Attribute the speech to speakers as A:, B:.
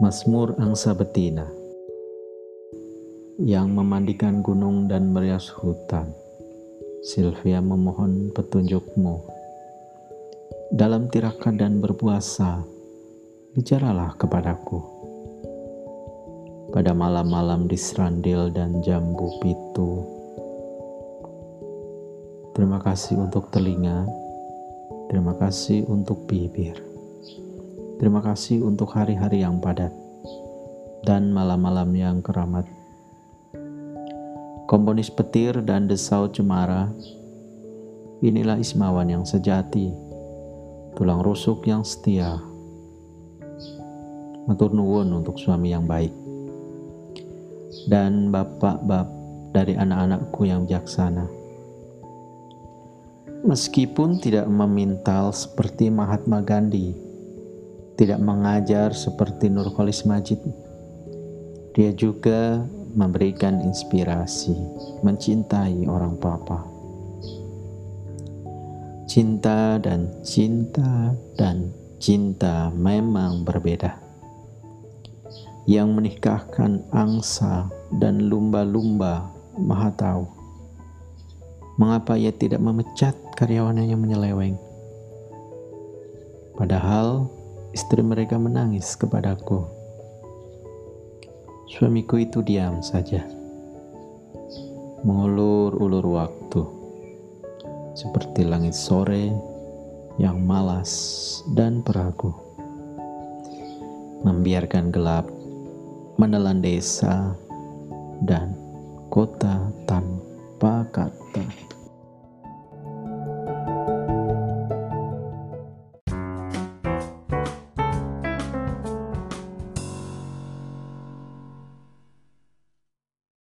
A: Mazmur Angsa Betina yang memandikan gunung dan merias hutan. Sylvia memohon petunjukmu. Dalam tirakat dan berpuasa, bicaralah kepadaku. Pada malam-malam di serandil dan jambu pitu. Terima kasih untuk telinga, terima kasih untuk bibir. Terima kasih untuk hari-hari yang padat dan malam-malam yang keramat. Komponis petir dan desau cemara, inilah Ismawan yang sejati, tulang rusuk yang setia. Matur nuwun untuk suami yang baik. Dan bapak-bap dari anak-anakku yang bijaksana. Meskipun tidak memintal seperti Mahatma Gandhi, tidak mengajar seperti Nurholis Majid. Dia juga memberikan inspirasi, mencintai orang papa. Cinta dan cinta dan cinta memang berbeda. Yang menikahkan angsa dan lumba-lumba maha tahu. Mengapa ia tidak memecat karyawannya yang menyeleweng? Padahal Istri mereka menangis kepadaku. Suamiku itu diam saja, mengulur-ulur waktu, seperti langit sore yang malas dan peragu, membiarkan gelap menelan desa dan kota tanpa kata.